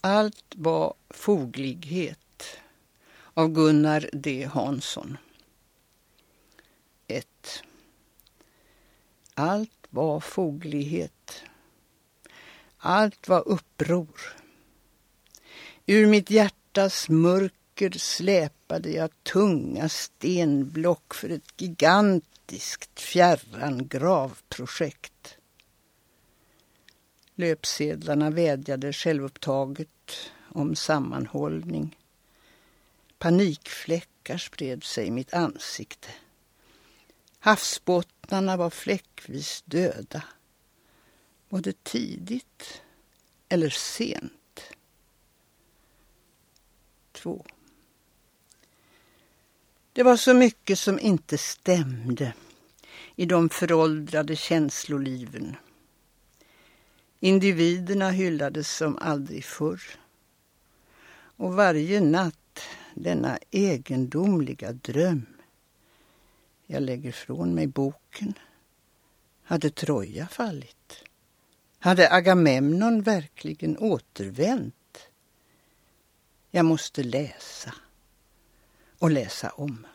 Allt var foglighet av Gunnar D Hansson. 1. Allt var foglighet. Allt var uppror. Ur mitt hjärtas mörker släpade jag tunga stenblock för ett gigantiskt fjärran gravprojekt. Löpsedlarna vädjade självupptaget om sammanhållning. Panikfläckar spred sig i mitt ansikte. Havsbottnarna var fläckvis döda. Var det tidigt eller sent? 2. Det var så mycket som inte stämde i de föråldrade känsloliven. Individerna hyllades som aldrig förr. Och varje natt denna egendomliga dröm. Jag lägger från mig boken. Hade Troja fallit? Hade Agamemnon verkligen återvänt? Jag måste läsa och läsa om.